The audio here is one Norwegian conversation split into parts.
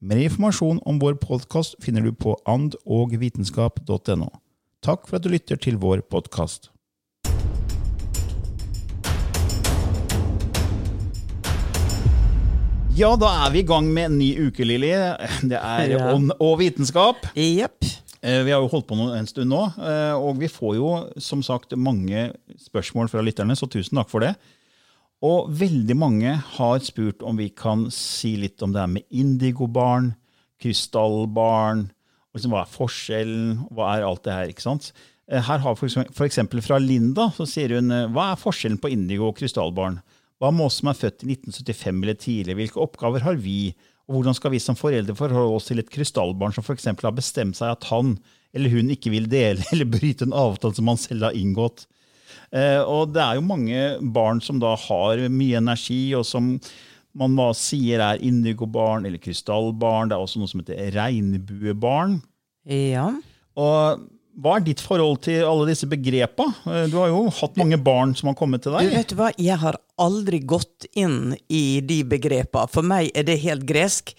Mer informasjon om vår podkast finner du på andogvitenskap.no. Takk for at du lytter til vår podkast. Ja, da er vi i gang med en ny uke, Lilly. Det er Ja. ånd og vitenskap. Jepp. Eh, Vi har jo holdt på en stund nå, eh, og vi får jo som sagt mange spørsmål fra lytterne, så tusen takk for det. Og veldig mange har spurt om vi kan si litt om det her med indigobarn, krystallbarn, liksom, hva er forskjellen, hva er alt det her, ikke sant? Eh, Her har vi eksempel fra Linda, så sier hun, eh, hva er forskjellen på indigo og krystallbarn? Hva med oss som er født i 1975 eller tidligere, hvilke oppgaver har vi? Og hvordan skal vi som foreldre forholde oss til et krystallbarn som f.eks. har bestemt seg at han eller hun ikke vil dele eller bryte en avtale som han selv har inngått? Eh, og det er jo mange barn som da har mye energi, og som man da sier er indigobarn eller krystallbarn. Det er også noe som heter regnbuebarn. Ja. Og hva er ditt forhold til alle disse begrepa? Eh, Du har jo hatt mange barn som har kommet til deg. Du vet du hva, jeg har aldri gått inn i de begrepa. For meg er det helt gresk.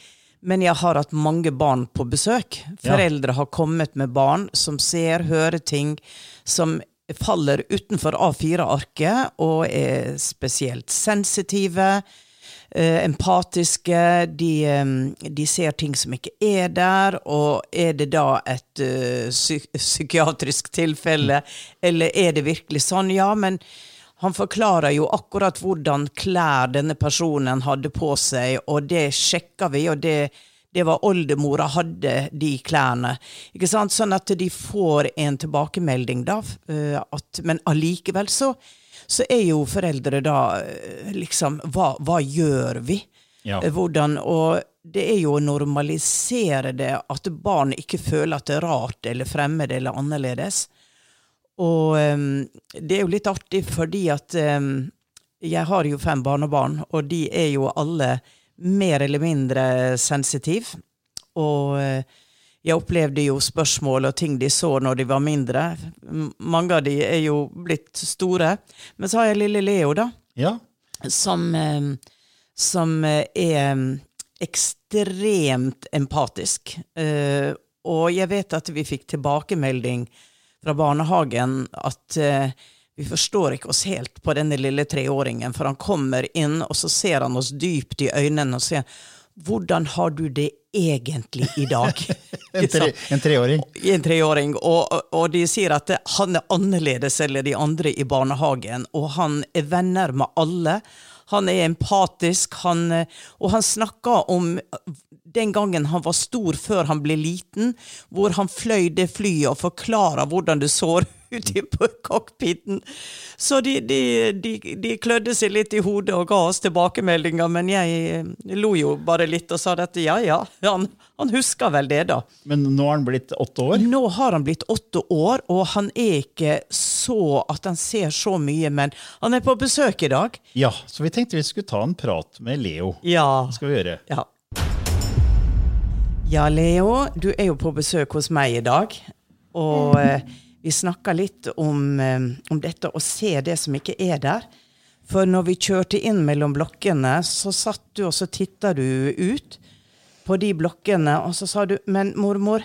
Men jeg har hatt mange barn på besøk. Ja. Foreldre har kommet med barn som ser, hører ting som faller utenfor A4-arket, og er spesielt sensitive, eh, empatiske. De, eh, de ser ting som ikke er der, og er det da et eh, psy psykiatrisk tilfelle, eller er det virkelig sånn? Ja, men han forklarer jo akkurat hvordan klær denne personen hadde på seg, og det sjekka vi, og det, det var oldemora hadde de klærne. Ikke sant? Sånn at de får en tilbakemelding, da. eh, At, men allikevel så, så er jo foreldre da eh, liksom Hva, hva gjør vi? Ja. Eh, Hvordan, og det er jo å normalisere det, at barn ikke føler at det er rart eller fremmed eller annerledes. Og um, det er jo litt artig fordi at um, jeg har jo fem barnebarn, og de er jo alle mer eller mindre sensitiv. Og eh, jeg opplevde jo spørsmål og ting de så når de var mindre. Mange av de er jo blitt store. Men så har jeg lille Leo, da Ja. som, eh, som eh, er mm, ekstremt empatisk. Og jeg vet at vi fikk tilbakemelding fra barnehagen at vi forstår ikke oss helt på denne lille treåringen, for han kommer inn, og så ser han oss dypt i øynene og sier hvordan har du det egentlig i dag? En, tre, en treåring. en treåring, og, og de sier at han er annerledes eller de andre i barnehagen, og han er venner med alle. Han er empatisk, han, og han snakker om den gangen han var stor før han ble liten, hvor han fløy det flyet og forklarer hvordan det så ut på cockpiten. Så de, de, de, de klødde seg litt i hodet og ga oss tilbakemeldinger, men jeg eh, lo jo bare litt og sa dette. ja ja, han, han husker vel det, da. Men nå har han blitt åtte år. Nå har han blitt åtte år, og han er ikke så at han ser så mye, men han er på besøk i dag. Ja, så vi tenkte vi skulle ta en prat med Leo. Ja. Det skal vi gjøre. Ja. Ja, Leo, du er jo på besøk hos meg i dag. Og eh, vi snakka litt om, eh, om dette å se det som ikke er der. For når vi kjørte inn mellom blokkene, så satt du og så titta du ut på de blokkene, og så sa du Men mormor,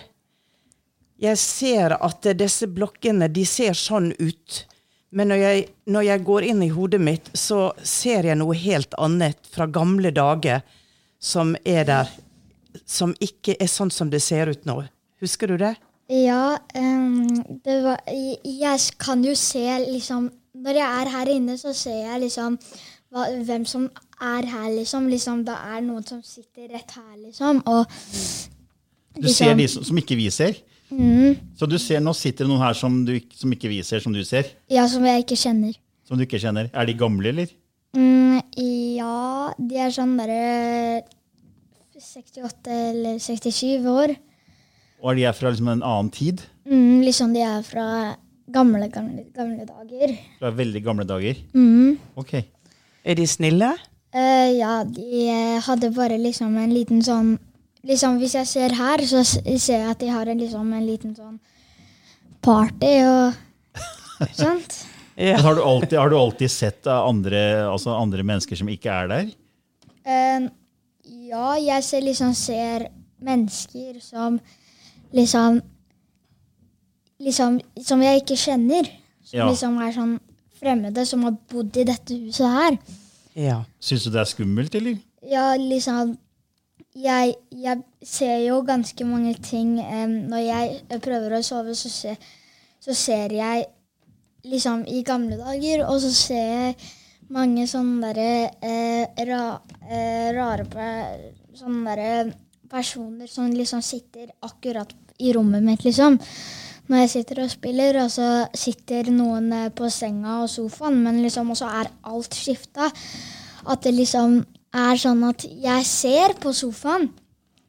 jeg ser at disse blokkene, de ser sånn ut. Men når jeg, når jeg går inn i hodet mitt, så ser jeg noe helt annet fra gamle dager som er der. Som ikke er sånn som det ser ut nå. Husker du det? Ja, um, det var Jeg kan jo se liksom Når jeg er her inne, så ser jeg liksom hva, hvem som er her, liksom. liksom. Det er noen som sitter rett her, liksom. Og Du ser de som, som ikke vi ser? mm, Så du ser, nå sitter det noen her som, du, som ikke vi ser, som du ser? Ja, som jeg ikke kjenner. Som du ikke kjenner? Er de gamle, eller? Mm, ja, de er sånn derre 68 eller 67 år. Og er de er fra liksom en annen tid? Mm, liksom de er fra gamle, gamle, gamle dager. Fra veldig gamle dager? Mm. Ok. Er de snille? Uh, ja, de eh, hadde bare liksom en liten sånn liksom Hvis jeg ser her, så ser jeg at de har en, liksom en liten sånn party og sånt. Ja. Har du alltid, har du alltid sett andre, altså andre mennesker som ikke er der? Uh, ja, jeg ser liksom ser mennesker som liksom Liksom som jeg ikke kjenner. Som Ja. liksom er sånn fremmede som har bodd i dette huset her. ja. Syns du det er skummelt, eller? Ja, liksom jeg, jeg ser jo ganske mange ting Når jeg prøver å sove, så, se, så ser jeg liksom i gamle dager, og så ser jeg mange sånne derre eh, ra, eh, rare sånne derre personer som liksom sitter akkurat i rommet mitt, liksom. Når jeg sitter og spiller, og så sitter noen eh, på senga og sofaen, men liksom også er alt skifta. At det liksom er sånn at jeg ser på sofaen,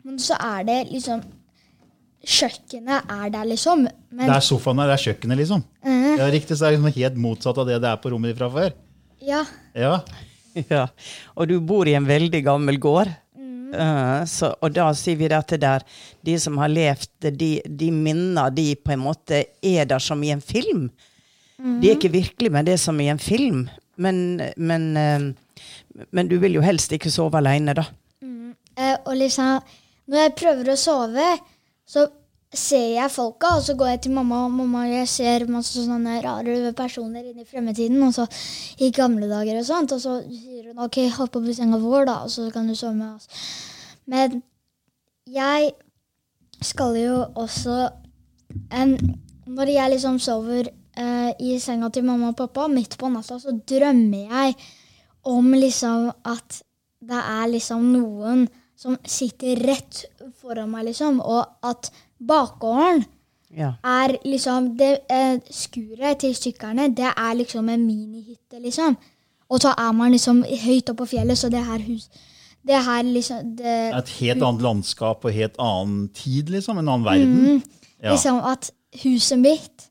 men så er det liksom Kjøkkenet er der, liksom. Men Det er sofaen der, det er kjøkkenet, liksom. eh, Ja, riktig, så er det liksom helt motsatt av det det er på rommet ditt fra før. ja. Ja, Ja, og du bor i en veldig gammel gård. Mm. Eh, så, og da sier vi at det der, de som har levd, de, de minner de på en måte er der som i en film. De er ikke virkelig, men det er som i en film. Men, men, uh, men du vil jo helst ikke sove alene, da. Eh, og liksom Når jeg prøver å sove, så ser jeg folka, og så går jeg til mamma, og mamma jeg ser masse sånne rare personer inne i fremtiden, og så i gamle dager og sånt, og så sier hun OK, hopp opp i senga vår, da, og så kan du sove med oss. Men jeg skal jo også en, Når jeg liksom sover eh, i senga til mamma og pappa midt på natta, så drømmer jeg om liksom at det er liksom noen som sitter rett foran meg, liksom, og at bakgården Ja. er liksom det, eh, Skuret til sykkerne, det er liksom en minihytte, liksom. Og så er man liksom høyt oppe på fjellet, så det her hus Det her liksom det, Et helt annet landskap og helt annen tid, liksom. En annen verden. Ja. Liksom at huset mitt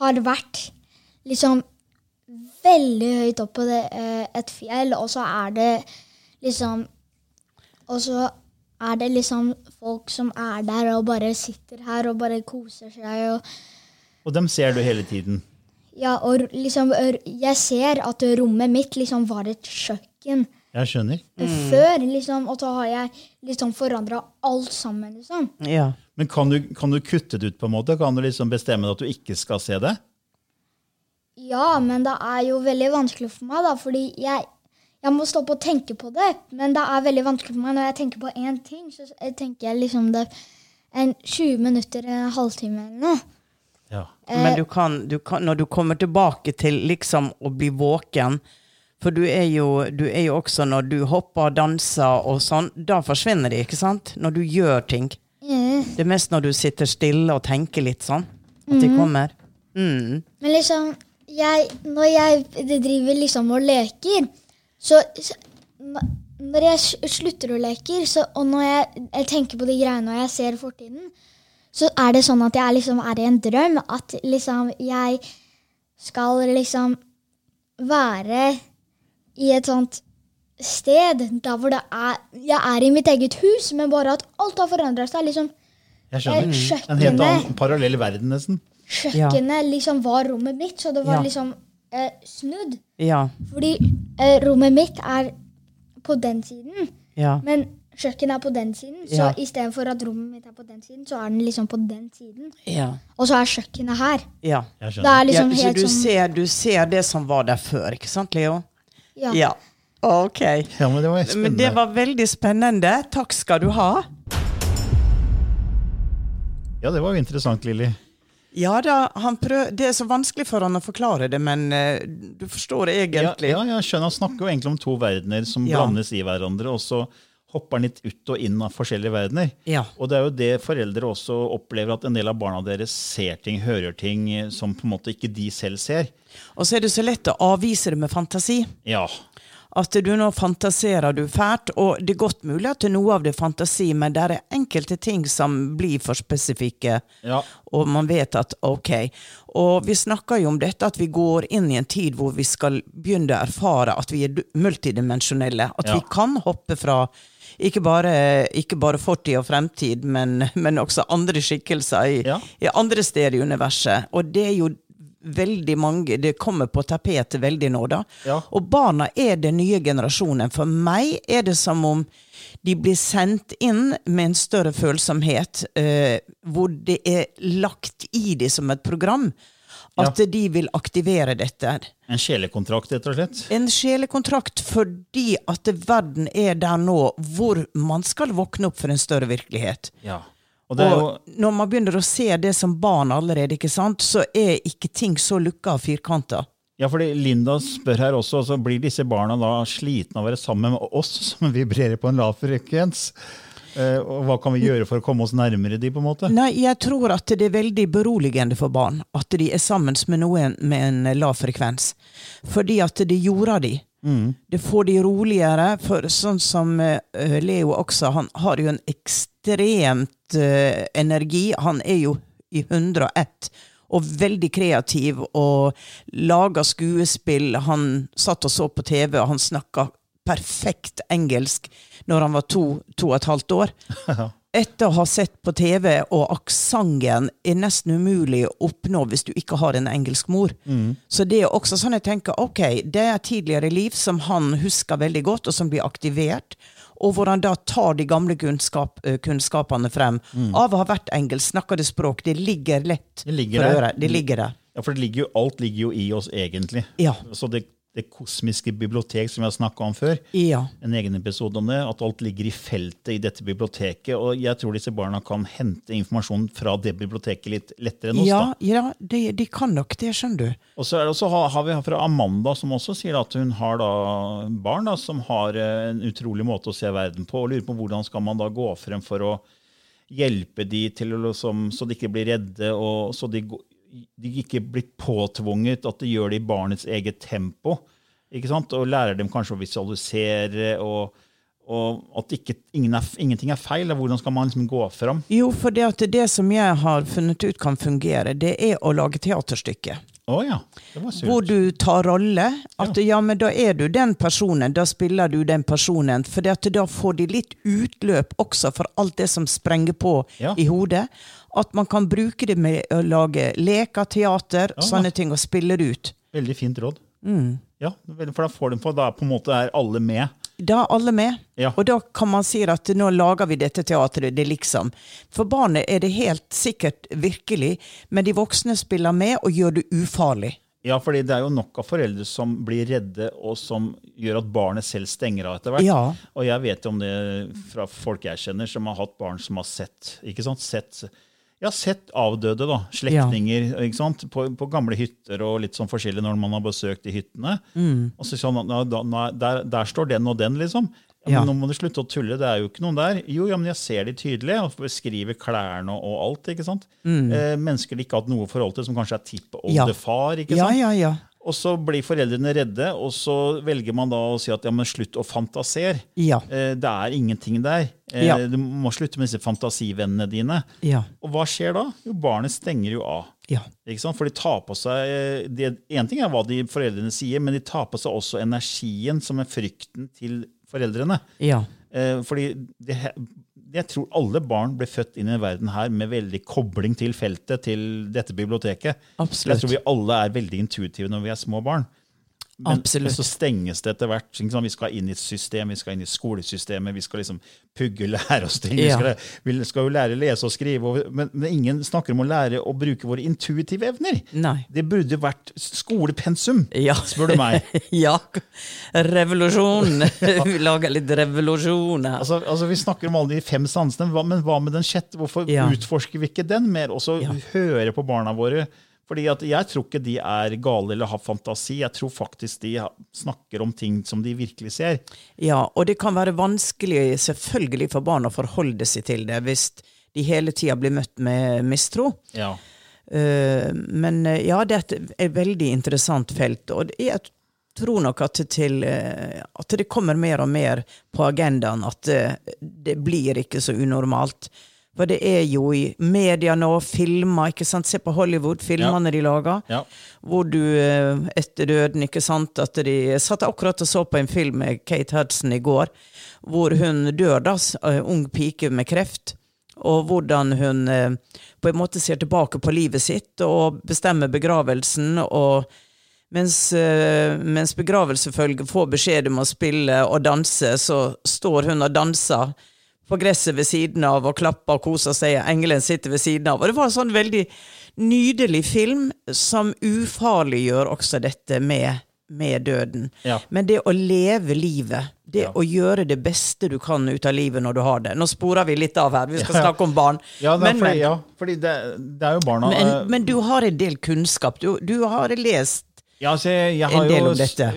har vært liksom veldig høyt opp på det, eh, et fjell, og så er det liksom Og så er det liksom folk som er der og bare sitter her og bare koser seg. og Og dem ser du hele tiden. Ja, og liksom Jeg ser at rommet mitt liksom var et kjøkken Jeg skjønner. før, liksom, og så har jeg liksom forandra alt sammen, liksom. ja. Men kan du, kan du kutte det ut, på en måte? Kan du liksom bestemme at du ikke skal se det? Ja, men det er jo veldig vanskelig for meg, da, fordi jeg, jeg må stoppe og tenke på det. Men det er veldig vanskelig for meg når jeg tenker på én ting, så tenker jeg liksom det en 20 minutter, en halvtime eller noe. Ja. Men du kan, du kan, når du kommer tilbake til liksom å bli våken For du er, jo, du er jo også når du hopper og danser og sånn, da forsvinner de, ikke sant? Når du gjør ting. Mm. Det er mest når du sitter stille og tenker litt sånn, at de kommer. Mm. Men liksom, jeg, når jeg driver liksom og leker, så, så Når jeg slutter å leke, så, og når jeg, jeg tenker på de greiene og jeg ser fortiden, så er det sånn at jeg liksom er i en drøm. At liksom jeg skal liksom være i et sånt sted der hvor det er Jeg er i mitt eget hus, men bare at alt har forandra seg. liksom Jeg skjønner. Eh, En helt annen parallell verden, nesten. kjøkkenet liksom var rommet mitt, så det var Ja. liksom eh, snudd. Ja. Fordi eh, rommet mitt er på den siden, Ja. men kjøkkenet er på den siden. Så Ja. istedenfor at rommet mitt er på den siden, så er den liksom på den siden. Ja. Og så er kjøkkenet her. ja. Jeg Det skjønner. er liksom ja så helt du, sånn ser, du ser det som var der før, ikke sant, Leo? ja. Ja. Ok. Ja, men det var Men det var veldig spennende. Takk skal du ha. Ja, det var jo interessant, Lilly. Ja da, han prøv, det er så vanskelig for han å forklare det, men uh, du forstår det egentlig. ja, jeg skjønner. Han snakker jo egentlig om to verdener som Ja. blandes i hverandre, og så hopper han litt ut og inn av forskjellige verdener. Ja. Og det er jo det foreldre også opplever, at en del av barna deres ser ting, hører ting eh, som på en måte ikke de selv ser. Og så er det så lett å avvise det med fantasi. Ja, At du nå fantaserer du fælt, og det er godt mulig at noe av det er fantasi, men det er enkelte ting som blir for spesifikke, Ja. og man vet at ok. Og vi snakker jo om dette at vi går inn i en tid hvor vi skal begynne å erfare at vi er multidimensjonelle. At Ja. vi kan hoppe fra ikke bare, ikke bare fortid og fremtid, men, men også andre skikkelser i, Ja. i andre steder i universet. Og det er jo veldig mange Det kommer på tapetet veldig nå, da. Ja. Og barna er den nye generasjonen. For meg er det som om de blir sendt inn med en større følsomhet, eh, hvor det er lagt i dem som et program. At de vil aktivere dette. En sjelekontrakt, rett og slett. En sjelekontrakt fordi at verden er der nå hvor man skal våkne opp for en større virkelighet. Ja. Og jo Og når man begynner å se det som barn allerede, ikke sant, så er ikke ting så lukka og firkanta. Ja, fordi Linda spør her også, så blir disse barna da slitne av å være sammen med oss som vibrerer på en lav frekvens? Eh, og hva kan vi gjøre for å komme oss nærmere de, på en måte? Nei, jeg tror at det er veldig beroligende for barn at de er sammen med noen med en lav frekvens. Fordi at det jorda de. Det får de roligere, for sånn som eh, Leo også, han har jo en ekstremt eh, energi. Han er jo i 101 og veldig kreativ og lager skuespill. Han satt og så på TV, og han snakka perfekt engelsk når han var to, to og et halvt år. Etter å ha sett på TV, og aksenten er nesten umulig å oppnå hvis du ikke har en engelsk mor. Så det er også sånn jeg tenker, ok, det er tidligere liv som han husker veldig godt, og som blir aktivert. Og hvordan da tar de gamle kunnskap, eh, kunnskapene frem. Av å ha vært engelsk, snakker det språk. Det ligger lett Det ligger for å høre. Det ligger der. Ja, for det ligger jo, alt ligger jo i oss, egentlig. Ja. Så det, det kosmiske bibliotek som vi har snakka om før, Ja. en egen episode om det, at alt ligger i feltet i dette biblioteket. Og jeg tror disse barna kan hente informasjon fra det biblioteket litt lettere enn oss. Ja, da. ja de, de kan nok det, skjønner du. Og så er det også, har, vi fra Amanda, som også sier at hun har da barn da, som har eh, en utrolig måte å se verden på, og lurer på hvordan skal man da gå frem for å hjelpe de til å liksom, så de ikke blir redde, og så de, de ikke blir påtvunget at de gjør det i barnets eget tempo. Ikke sant? Og lærer dem kanskje å visualisere, og, og at ikke, ingen er, ingenting er feil. Hvordan skal man liksom gå fram? Jo, for det at det som jeg har funnet ut kan fungere, det er å lage teaterstykke. Oh, ja, det var surt. Hvor du tar rolle. At ja. men da er du den personen, da spiller du den personen. For da får de litt utløp også for alt det som sprenger på Ja. i hodet. At man kan bruke det med å lage leker, teater, Ja. sånne ting, og spille det ut. Veldig fint råd. Mm. Ja, for da får de på, da på en måte er alle med. Da er alle med. Ja. Og da kan man si at nå lager vi dette teatret, det liksom. For barnet er det helt sikkert virkelig, men de voksne spiller med og gjør det ufarlig. Ja, fordi det er jo nok av foreldre som blir redde, og som gjør at barnet selv stenger av etter hvert. Ja. Og jeg vet jo om det fra folk jeg kjenner, som har hatt barn som har sett ikke sant? Sett, ja, sett avdøde, da. Slektninger ja. På, på gamle hytter og litt sånn forskjellig når man har besøkt de hyttene. Mm. Og så sånn, «Nei, da, nei, der, der står den og den, liksom. Ja, men Nå må du slutte å tulle, det er jo ikke noen der. Jo, ja, men jeg ser de tydelig, og beskriver klærne og, og alt. ikke sant? Eh, mennesker de ikke har hatt noe forhold til, som kanskje er tippoldefar. Ja. ikke Ja, ja, ja. Og så blir foreldrene redde, og så velger man da å si at ja, men slutt å fantasere. Ja. Eh, det er ingenting der. Eh, Ja. Du må slutte med disse fantasivennene dine. Ja. Og hva skjer da? Jo, barnet stenger jo av. Ja. For de tar på seg eh, det, En ting er hva de foreldrene sier, men de tar på seg også energien som er frykten til foreldrene. Ja. Fordi det, jeg tror alle barn ble født inn i verden her med veldig kobling til feltet, til dette biblioteket. Absolutt. Jeg tror vi alle er veldig intuitive når vi er små barn. Men Absolutt. så stenges det etter hvert. Liksom. Vi skal inn i et system, vi skal inn i skolesystemet, vi skal liksom pugge, lære oss ting. Vi skal, vi skal jo lære å lese og skrive, og, men, men ingen snakker om å lære å bruke våre intuitive evner. Nei. Det burde vært skolepensum, Ja. spør du meg. ja. Revolusjon. Vi lager litt revolusjon her. Altså, altså Vi snakker om alle de fem sansene, men hva med den sjette? Hvorfor Ja. utforsker vi ikke den mer? Og så Ja. høre på barna våre. Fordi at Jeg tror ikke de er gale eller har fantasi. Jeg tror faktisk de snakker om ting som de virkelig ser. Ja, og det kan være vanskelig selvfølgelig for barn å forholde seg til det hvis de hele tida blir møtt med mistro. Ja. Eh, men eh, ja, det er et, veldig interessant felt. Og jeg tror nok at, det til, eh, at det kommer mer og mer på agendaen at det blir ikke så unormalt. For det er jo i media nå, filmer, ikke sant? Se på Hollywood, filmene de lager. Ja. Hvor du eh, etter døden, ikke sant at de Jeg satt akkurat og så på en film med Kate Hudson i går, hvor hun dør, da, eh, ung pike med kreft. Og hvordan hun eh, på en måte ser tilbake på livet sitt og bestemmer begravelsen. og mens, mens begravelsefølget får beskjed om å spille og danse, så står hun og danser på gresset ved siden av og klapper og koser seg. Engelen sitter ved siden av. Og det var en sånn veldig nydelig film som ufarliggjør også dette med, med døden. Ja. Men det å leve livet, det Ja. å gjøre det beste du kan ut av livet når du har det. Nå sporer vi litt av her, vi skal snakke om barn. Ja, men, fordi, men, ja, fordi det, det er jo barna men, eh, men du har en del kunnskap. Du, du har lest Ja, altså jeg, jeg har jo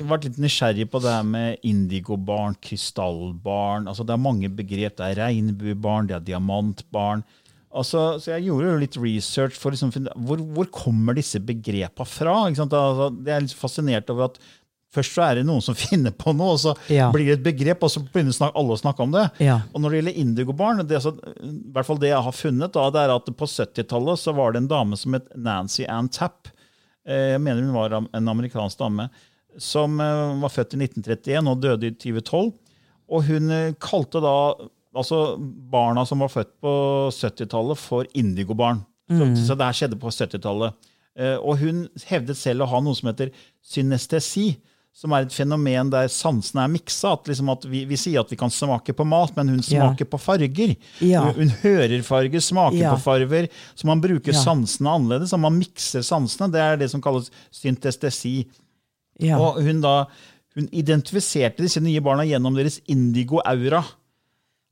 vært litt nysgjerrig på det her med indigobarn, krystallbarn altså Det er mange begrep. Det er regnbuebarn, det er diamantbarn. Altså, så Jeg gjorde jo litt research for liksom, hvor, hvor kommer disse begrepene fra. Altså, det er litt fascinert over at først så er det noen som finner på noe, og så Ja. blir det et begrep, og så begynner alle å snakke om det. Ja. Og når det gjelder indigobarn, det, så, i hvert fall det jeg har funnet, da, det er at på 70-tallet var det en dame som het Nancy Ann Tapp. Eh, Jeg mener hun var en amerikansk dame som eh, var født i 1931 og døde i 2012. Og hun eh, kalte da altså barna som var født på 70-tallet, for indigobarn. Så, så det her skjedde på 70-tallet. Eh, Og hun hevdet selv å ha noe som heter synestesi, som er et fenomen der sansene er miksa. At, liksom at vi, vi sier at vi kan smake på mat, men hun Ja. smaker på farger. Ja. Hun, hun hører farger, smaker Ja. på farger. Så man bruker Ja. sansene annerledes. og Man mikser sansene. Det er det som kalles syntestesi. Ja. Og hun da hun identifiserte disse nye barna gjennom deres indigo-aura.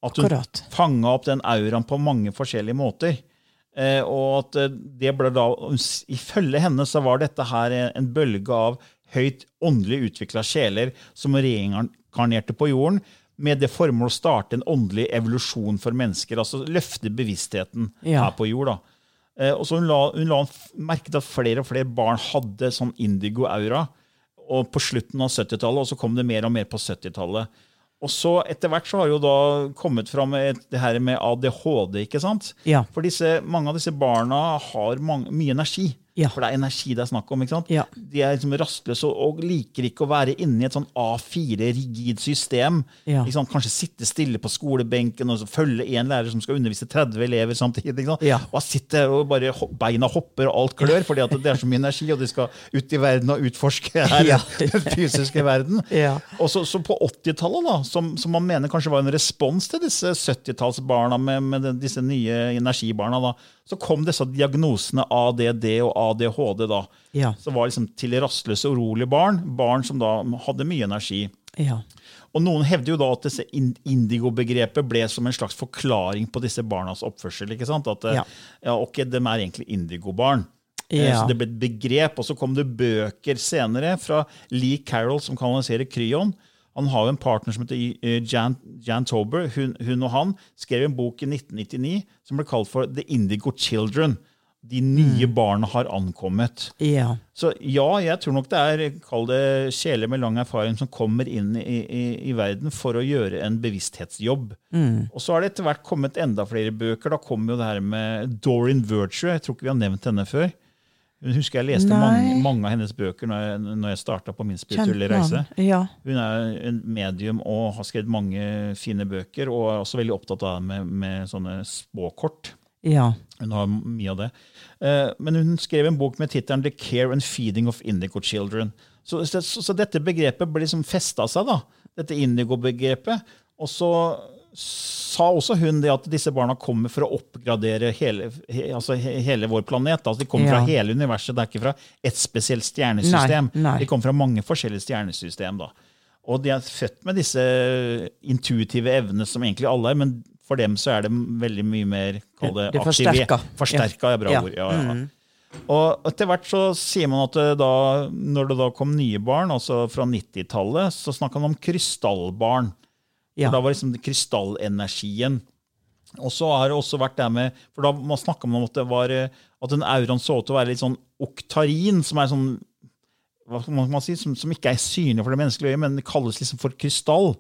At hun fanga opp den auraen på mange forskjellige måter. Eh, og at eh, det ble da, Ifølge henne så var dette her en bølge av høyt åndelig utvikla sjeler som reinkarnerte på jorden med det formål å starte en åndelig evolusjon for mennesker. altså Løfte bevisstheten Ja. her på jord. da. Eh, og så Hun la, hun la merke til at flere og flere barn hadde sånn indigo-aura og på slutten av 70-tallet, og så kom det mer og mer på 70-tallet. Og så etter hvert så har jo da kommet fram et- det her med ADHD. ikke sant? Ja. For disse, mange av disse barna har mange, mye energi. Ja. For det er energi det er snakk om. ikke sant? Ja. De er liksom rastløse og, liker ikke å være inne i et sånn A4-rigid system. Ja. Kanskje sitte stille på skolebenken og følge en lærer som skal undervise 30 elever samtidig. ikke sant? Ja. Og sitte og bare beina hopper og alt klør fordi at det er så mye energi, og de skal ut i verden og utforske her, den fysiske verden. Ja. Og så, så på 80-tallet, da, som, som man mener kanskje var en respons til disse 70-tallsbarna med, med disse nye energibarna, da, så kom disse diagnosene ADD og ADHD. da, Ja. Som var liksom til rastløse, urolige barn. Barn som da hadde mye energi. Ja. Og Noen hevder jo da at disse indigo-begrepet ble som en slags forklaring på disse barnas oppførsel. ikke sant? At eh, Ja. ja, ok, de er egentlig indigo-barn. Eh, Ja. Så det ble et begrep, og så kom det bøker senere fra Lee Carroll som kanaliserer Kryon. Han har jo en partner som heter eh, Jan, Jan Tober. Hun, hun og han skrev en bok i 1999 som ble kalt for The Indigo Children. De nye barna har ankommet. Ja. Så ja, jeg tror nok det er kall det sjeler med lang erfaring som kommer inn i, i, i verden for å gjøre en bevissthetsjobb. Og så har det etter hvert kommet enda flere bøker. Da kommer jo det her med Dorian Virtue. Jeg tror ikke vi har nevnt henne før. Hun husker jeg leste mange, mange av hennes bøker når jeg, når jeg starta på min spirituelle reise. Ja. Hun er en medium og har skrevet mange fine bøker, og er også veldig opptatt av det med, med sånne spåkort. ja. Hun har mye av det. Eh, Men hun skrev en bok med tittelen 'The Care and Feeding of Indigo Children'. Så, så, så dette begrepet ble liksom festa seg, da. Dette indigo-begrepet. Og så sa også hun det at disse barna kommer for å oppgradere hele, he, altså hele vår planet. Altså de kommer Ja. fra hele universet, det er ikke fra ett spesielt stjernesystem. Nei, nei. De kommer fra mange forskjellige stjernesystem. da. Og de er født med disse intuitive evnene som egentlig alle er, men for dem så er det veldig mye mer kall det, Det er forsterka. Forsterka er bra Ja. ord. Ja, ja. Og etter hvert så sier man at det da, når det da kom nye barn, altså fra 90-tallet, så snakka man om krystallbarn. Ja. For da var liksom krystallenergien. Og så har det også vært det med For da snakka man om at det var eh, at den auraen så ut til å være litt sånn oktarin, som er sånn hva skal man si, som, som ikke er synlig for det menneskelige øyet, men det kalles liksom for krystall.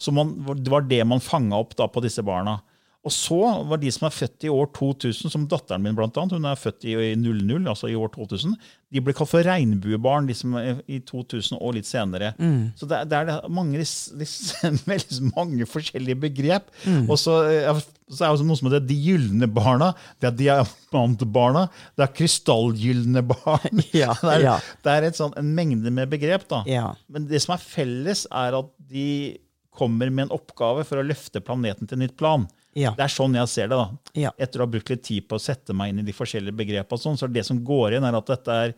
Så man, det var det man fanga opp da på disse barna. Og så var de som er født i år 2000, som datteren min blant annet, hun er født i, i 00, altså i år 2000, de ble kalt for regnbuebarn liksom, i 2000 og litt senere. Så det, det er mange, veldig mange forskjellige begrep. Og så, eh, så er det noe som heter de gylne barna, det er diamantbarna, det er krystallgylne barn. Ja, det er, ja. det er et sånn, en mengde med begrep. da. Ja. Men det som er felles, er at de kommer med en oppgave for å løfte planeten til nytt plan. Ja. Det er sånn jeg ser det. da. Ja. Etter å ha brukt litt tid på å sette meg inn i de forskjellige begrepene, sånn, så er det som går igjen, er at dette er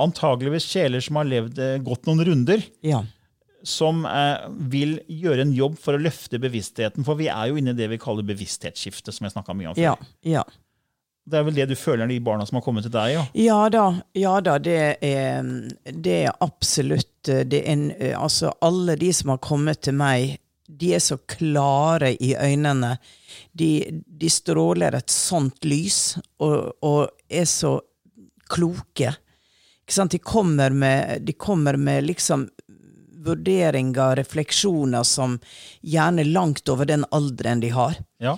antageligvis sjeler som har levd eh, gått noen runder, Ja. som eh, vil gjøre en jobb for å løfte bevisstheten. For vi er jo inne i det vi kaller bevissthetsskifte, som jeg mye om før. Ja. ja. Det er vel det du føler de barna som har kommet til deg? Ja. Ja da, ja da, det er, det er absolutt eh, det er en, eh, Altså, alle de som har kommet til meg, de er så klare i øynene. De, de stråler et sånt lys, og, og er så kloke. De kommer med, de kommer med liksom vurderinger, refleksjoner, som gjerne langt over den alderen de har ja.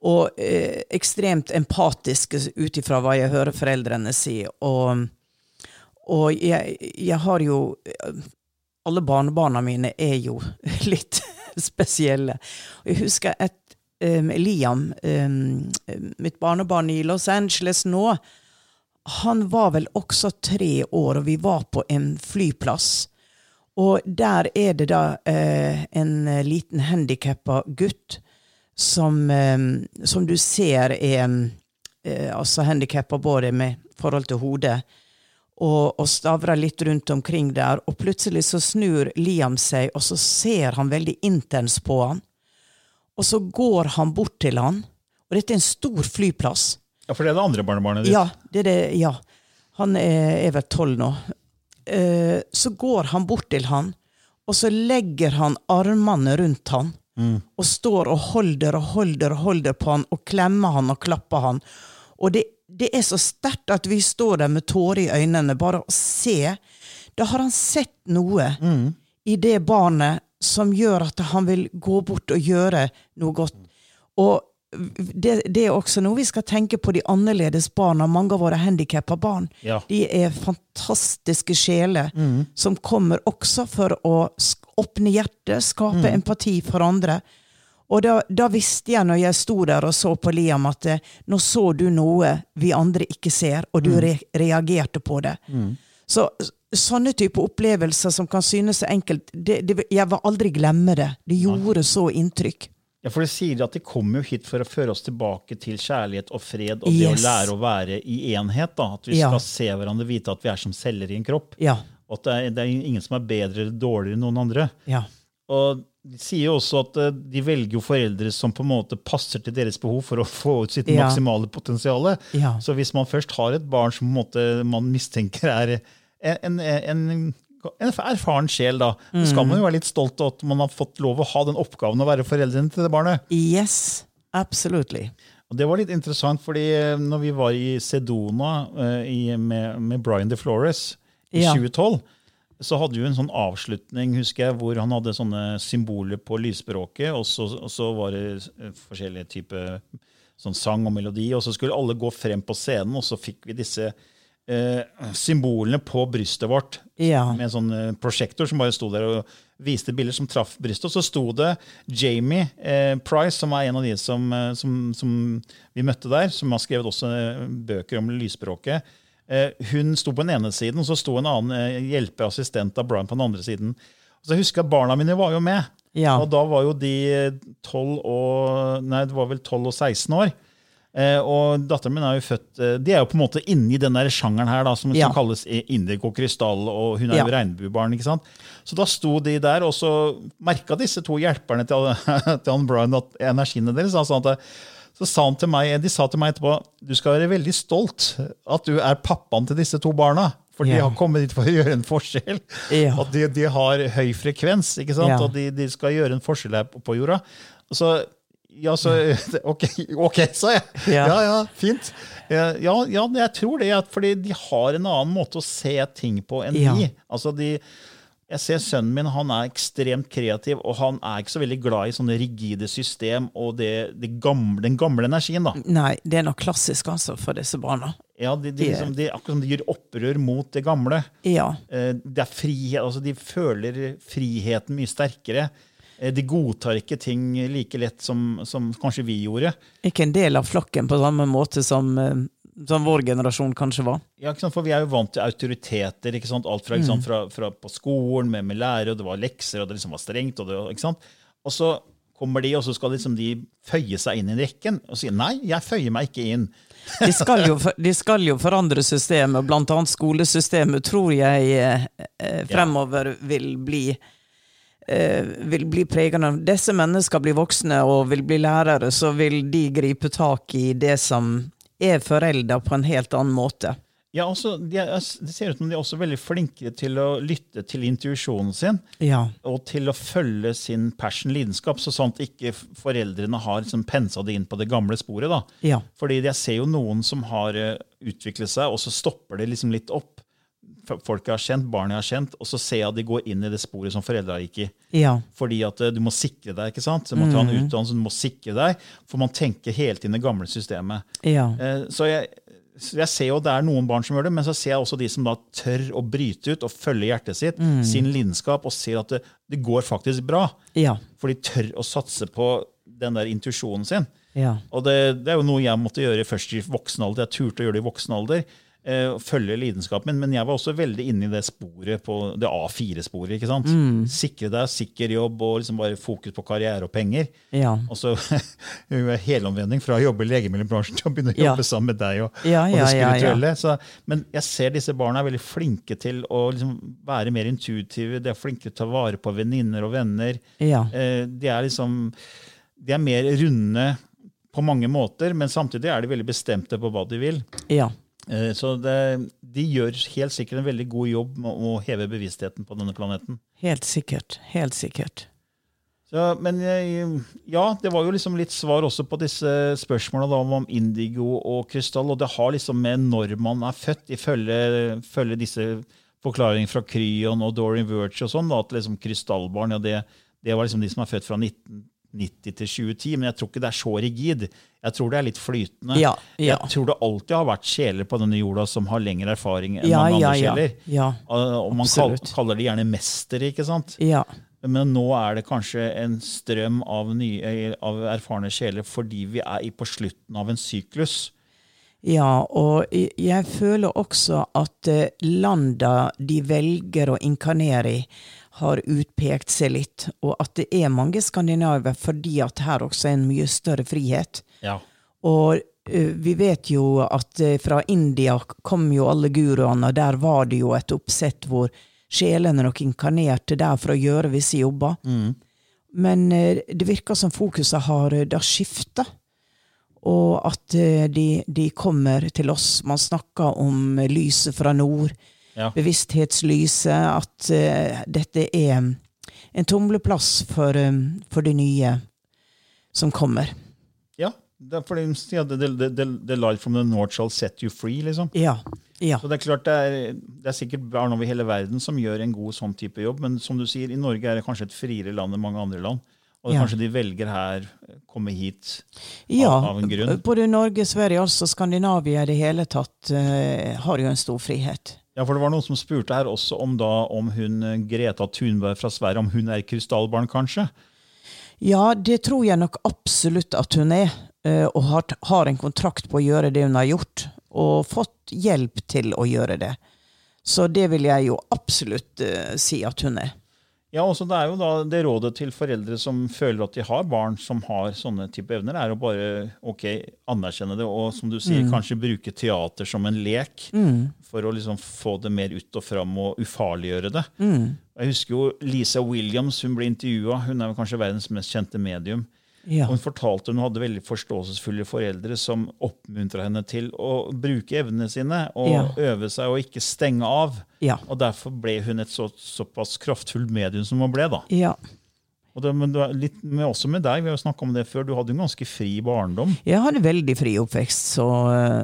og eh, ekstremt empatiske ut ifra hva jeg hører foreldrene si. Og, og jeg, jeg har jo Alle barnebarna mine er jo litt spesielle. Jeg husker et um, Liam, um, mitt barnebarn i Los Angeles nå, han var vel også tre år, og vi var på en flyplass. Og der er det da uh, en liten handikappa gutt som, um, som du ser er uh, altså handikappa både med forhold til hodet og, og stavrer litt rundt omkring der. Og plutselig så snur Liam seg, og så ser han veldig intens på han. Og så går han bort til han, og dette er en stor flyplass. ja, for det er det andre barnebarnet ditt. Ja, det er det, ja. Han er, er vel tolv nå. Eh, så går han bort til han, og så legger han armene rundt han. Og står og holder og holder og holder på han, og klemmer han og klapper han. Og det, det er så sterkt at vi står der med tårer i øynene, bare å se. Da har han sett noe i det barnet som gjør at han vil gå bort og gjøre noe godt. Og det, det er også noe vi skal tenke på de annerledes barna. Mange av våre handikappa barn. Ja. De er fantastiske sjeler som kommer også for å åpne hjertet, skape empati for andre. Og da, da visste jeg når jeg sto der og så på Liam, at eh, nå så du noe vi andre ikke ser, og du re reagerte på det. Så sånne type opplevelser som kan synes så enkelt, det, det, jeg vil aldri glemme det. Det gjorde så inntrykk. Ja, for det sier at de kommer jo hit for å føre oss tilbake til kjærlighet og fred og det å lære å være i enhet. da, At vi Ja. skal se hverandre, vite at vi er som celler i en kropp. Ja. Og at det er, det er ingen som er bedre eller dårligere enn noen andre. Ja. Og de sier jo også at eh, de velger jo foreldre som på en måte passer til deres behov for å få ut sitt Ja. maksimale potensial. Ja. Så hvis man først har et barn som på en måte man mistenker er en, en, en, en erfaren sjel, da, så skal man jo være litt stolt av at man har fått lov å ha den oppgaven å være foreldrene til det barnet. Yes, absolutely. Og Det var litt interessant, fordi eh, når vi var i Sedona eh, i, med, med Brian DeFlores i Ja. 2012, så hadde jo en sånn avslutning husker jeg, hvor han hadde sånne symboler på lysspråket, og så, og så var det eh, forskjellige typer sånn sang og melodi, og så skulle alle gå frem på scenen, og så fikk vi disse eh, symbolene på brystet vårt Ja. med en sånn eh, prosjektor som bare sto der og viste bilder som traff brystet. Og så sto det Jamie eh, Price, som er en av de som, eh, som, som vi møtte der, som har skrevet også eh, bøker om lysspråket. Eh, hun sto på den ene siden, og så sto en annen eh, hjelpeassistent av Brian på den andre siden. Og så husker jeg Barna mine var jo med. Ja. Og da var jo de 12 og Nei, det var vel 12 og 16 år. Eh, og datteren min er jo født eh, De er jo på en måte inni den der sjangeren her da, som, Ja. som kalles indigo krystall, og hun er jo Ja. regnbuebarn. ikke sant? Så da sto de der, og så merka disse to hjelperne til, til Brian at energiene deres. Altså at så sa han til meg, De sa til meg etterpå du skal være veldig stolt at du er pappaen til disse to barna. For de Ja. har kommet dit for å gjøre en forskjell. Ja. At de, de har høy frekvens, ikke sant? Ja. og de, de skal gjøre en forskjell her på, på jorda. Og så, ja, så ok, sa jeg. Ja, Ja. ja, fint. Ja, ja, jeg tror det. Fordi de har en annen måte å se ting på enn Ja. vi. Altså de, jeg ser Sønnen min han er ekstremt kreativ, og han er ikke så veldig glad i sånne rigide system og det, det gamle, den gamle energien. da. Nei, det er noe klassisk altså for disse barna. Ja, de, de, liksom, de, Akkurat som de gjør opprør mot det gamle. Ja. Eh, Det er frihet, altså De føler friheten mye sterkere. Eh, De godtar ikke ting like lett som, som kanskje vi gjorde. Ikke en del av flokken på samme måte som, eh, som vår generasjon kanskje var. Ja? For Vi er jo vant til autoriteter. ikke sant? Alt fra, ikke sant? fra, fra på skolen med, med lærere, og det var lekser, og det liksom var strengt. Og, det, ikke sant? og så kommer de, og så skal liksom de føye seg inn i rekken og si nei, jeg føyer meg ikke inn. De skal jo, de skal jo forandre systemet, annet skolesystemet, tror jeg eh, eh, fremover vil bli eh, vil bli pregende. av Disse menneskene blir voksne og vil bli lærere, så vil de gripe tak i det som er forelda på en helt annen måte. Ja, også, de er, Det ser ut som de er også veldig flinkere til å lytte til intuisjonen sin. Ja. og til å følge sin passion, lidenskap, så at ikke foreldrene har liksom pensa det inn på det gamle sporet. da. Ja. Fordi jeg ser jo noen som har eh, utviklet seg, og så stopper det liksom litt opp. Folk jeg har kjent, barn jeg har kjent, og så ser jeg at de går inn i det sporet som foreldra gikk i. Ja. Fordi at eh, du må sikre deg. ikke sant? Du må ta en utdannelse, du må sikre deg, for man tenker hele tiden det gamle systemet. Ja. Eh, Så jeg, jeg ser jo det er noen barn som gjør det, men så ser jeg også de som da tør å bryte ut og følge hjertet sitt, sin lidenskap, og ser at det, det går faktisk bra. Ja. For de tør å satse på den der intuisjonen sin. Ja. Og det, det er jo noe jeg måtte gjøre først i voksen alder. Jeg turte å gjøre det i voksen alder. Eh, følge lidenskapen min. Men jeg var også veldig inne i det sporet på det A4-sporet. ikke sant? Sikre deg, sikker jobb og liksom bare fokus på karriere og penger. Ja. Og så helomvending fra å jobbe i legemiddelbransjen til å begynne å Ja. jobbe sammen med deg og, Ja, og ja, det ja, ja. spirituelle. Så, men jeg ser disse barna er veldig flinke til å liksom være mer intuitive. De er flinke til å ta vare på venninner og venner. Ja. Eh, de er liksom de er mer runde på mange måter, men samtidig er de veldig bestemte på hva de vil. Ja. Eh, Så det, de gjør helt sikkert en veldig god jobb med å heve bevisstheten på denne planeten. Helt sikkert. Helt sikkert. Så, men ja, det var jo liksom litt svar også på disse spørsmålene da, om indigo og krystall. Og det har liksom med når man er født, ifølge, ifølge disse forklaringene fra Kryon og Dorian Virtue og sånn, at liksom krystallbarn ja, det, det var liksom de som er født fra 1990 til 2010. Men jeg tror ikke det er så rigid. Jeg tror det er litt flytende. Ja, ja. Jeg tror det alltid har vært sjeler på denne jorda som har lengre erfaring enn Ja, mange ja, andre sjeler. Ja. Og man Absolutt. kaller de gjerne mestere, ikke sant? Ja. Men nå er det kanskje en strøm av, nye, av erfarne sjeler fordi vi er på slutten av en syklus. Ja, og jeg- jeg føler også at eh, landa de velger å inkarnere i, har utpekt seg litt, og at det er mange skandinaver fordi at her også er en mye større frihet. Ja. Og eh, vi vet jo at eh, fra India kom jo alle guruene, og der var det jo et oppsett hvor sjelene nok inkarnerte der for å gjøre visse jobber. Men eh, det virker som fokuset har da skifta, og at de, de kommer til oss. Man snakker om lyset fra nord, Ja. bevissthetslyset, at uh, dette er en tumleplass for, um, for det nye som kommer. ja. Det fordi de sier at the, the, the, the light from the north shall set you free. liksom. Ja. Ja. Så Det er klart det er, det er sikkert barn over hele verden som gjør en god sånn type jobb, men som du sier, i Norge er det kanskje et friere land enn mange andre land. Og Ja. kanskje de velger her, komme hit Ja, av, av en grunn. både Norge, Sverige, altså Skandinavia i det hele tatt, uh, har jo en stor frihet. Ja, for det var noen som spurte her også om da om hun eh, Greta Thunberg fra Sverige, om hun er krystallbarn, kanskje? Ja, det tror jeg nok absolutt at hun er, eh, og har, en kontrakt på å gjøre det hun har gjort, og fått hjelp til å gjøre det. Så det vil jeg jo absolutt eh, si at hun er. Ja, også Det er jo da det rådet til foreldre som føler at de har barn som har sånne type evner, er å bare ok, anerkjenne det og som du sier, kanskje bruke teater som en lek. For å liksom få det mer ut og fram og ufarliggjøre det. Jeg husker jo Lisa Williams hun ble intervjua. Hun er vel kanskje verdens mest kjente medium. Ja. Og Hun fortalte hun hadde veldig forståelsesfulle foreldre som oppmuntra henne til å bruke evnene sine og Ja. øve seg og ikke stenge av. Ja. Og Derfor ble hun et så, såpass kraftfullt medium som hun ble. da. ja. Og det, men litt med, også med deg, vi har jo om det før, du hadde en ganske fri barndom. Jeg hadde veldig fri oppvekst, så,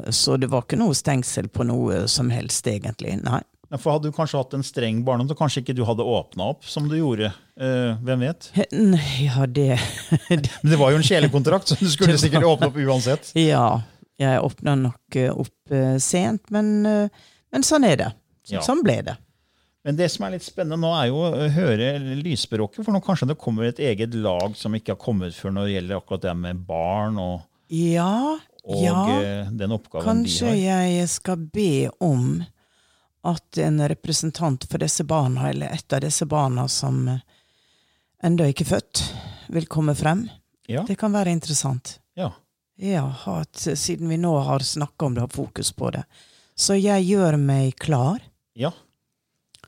så det var ikke noe stengsel på noe som helst, egentlig. Nei. For Hadde du kanskje hatt en streng barndom, så kanskje ikke du hadde åpna opp som du gjorde. Eh, hvem vet? Nei, ja, det Men det var jo en sjelekontrakt, så du skulle sikkert åpne opp uansett. Ja, jeg åpna nok eh, opp eh, sent, men, eh, men sånn er det. Så, Ja. Sånn ble det. Men det som er litt spennende nå, er jo å høre lysspråket. For nå kanskje det kommer et eget lag som ikke har kommet før når det gjelder akkurat det med barn og, Ja, og ja. den oppgaven de har. Kanskje jeg skal be om at en representant for disse barna, eller et av disse barna som eh, ennå ikke er født, vil komme frem. Ja, Det kan være interessant. ja. Ja, at, siden vi nå har snakka om det, har fokus på det. Så jeg gjør meg klar. ja.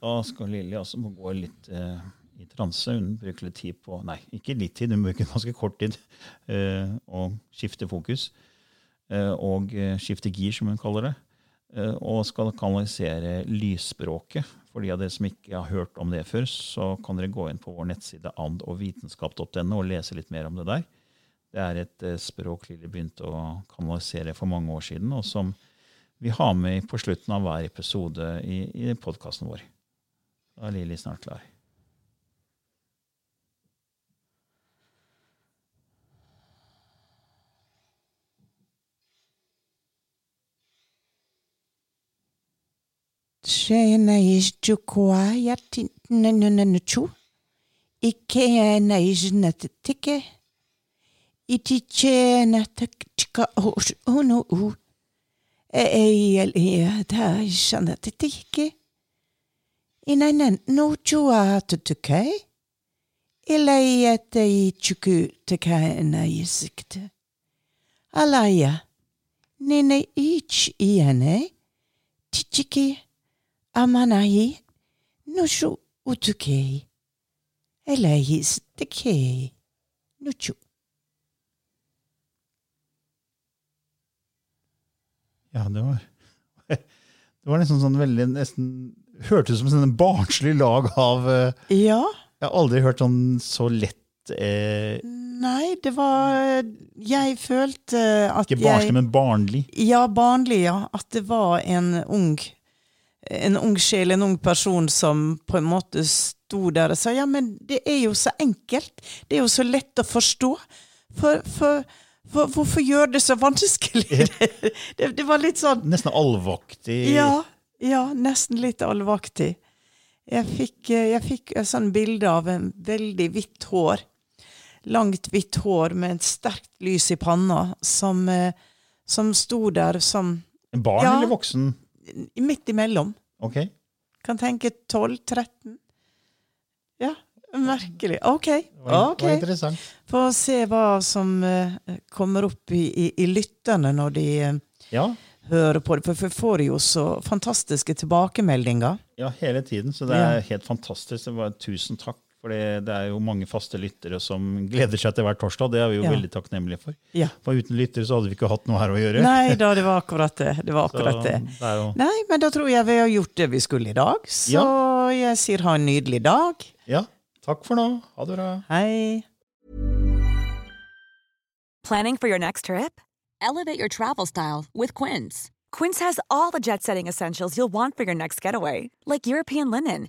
Da skal Lilly altså må gå litt eh, i transe. Hun bruker litt tid på Nei, ikke litt tid, hun bruker ganske kort tid. Eh, og skifte fokus. Eh, og eh, skifte gir, som hun kaller det. Eh, og skal kanalisere lysspråket. For de av dere som ikke har hørt om det før, så kan dere gå inn på vår nettside andogvitenskap.no og lese litt mer om det der. Det er et eh, språk Lilly begynte å kanalisere for mange år siden, og som vi har med på slutten av hver episode i, i podkasten vår. Da er Lilly snart klar. Tjena isjukwa yati nanunanuchu. Ike na isnatike. Iti tjena taktika unu u. Eyel ya ta isnatike. Inanan no chua tutuke. Ilayata ichuku taka na isikte. Alaya. Nene ich iane. Tichiki. Amanahi, nushu utukei. Elehis tekei Nuchu. Ja, det var Det var nesten sånn veldig nesten Hørtes ut som en sånn barnslig lag av eh, Ja, Jeg har aldri hørt sånn så lett eh, nei, det var Jeg følte at Ikke barnslig, jeg men barnlig. Ja, barnlig, ja. At det var en ung en ung sjel, en ung person som på en måte sto der og sa ja, men det er jo så enkelt. Det er jo så lett å forstå. For, for, for hvorfor gjør det så vanskelig? det, det var litt sånn Nesten allvaktig. Ja, ja, nesten litt allvaktig. Jeg fikk, eh, jeg fikk et sånn bilde av en veldig hvitt hår. Langt hvitt hår med et sterkt lys i panna, som, eh, som sto der som Barn Ja. eller voksen? Midt imellom. Ok. Kan tenke 12-13. Ja, merkelig. Ok. Det ok. det var. Få se hva som eh, kommer opp i, i, i lytterne når de eh, Ja, hører på det. For vi får jo så fantastiske tilbakemeldinger. ja, hele tiden. Så det er Ja. helt fantastisk. Det var, tusen takk. For det, er jo mange faste lyttere som gleder seg til hver torsdag. Det er vi jo Ja. veldig takknemlige for. Ja. For uten lyttere så hadde vi ikke hatt noe her å gjøre. Nei da, det var akkurat det. Det var Så akkurat det. det jo, Nei, men da tror jeg vi har gjort det vi skulle i dag. Så jeg sier ha en nydelig dag. ja, takk for nå. Ha det bra. Hei. Planning for your next trip? Elevate your travel style with Quince. Quince has all the jet setting essentials you'll want for your next getaway, like European linen,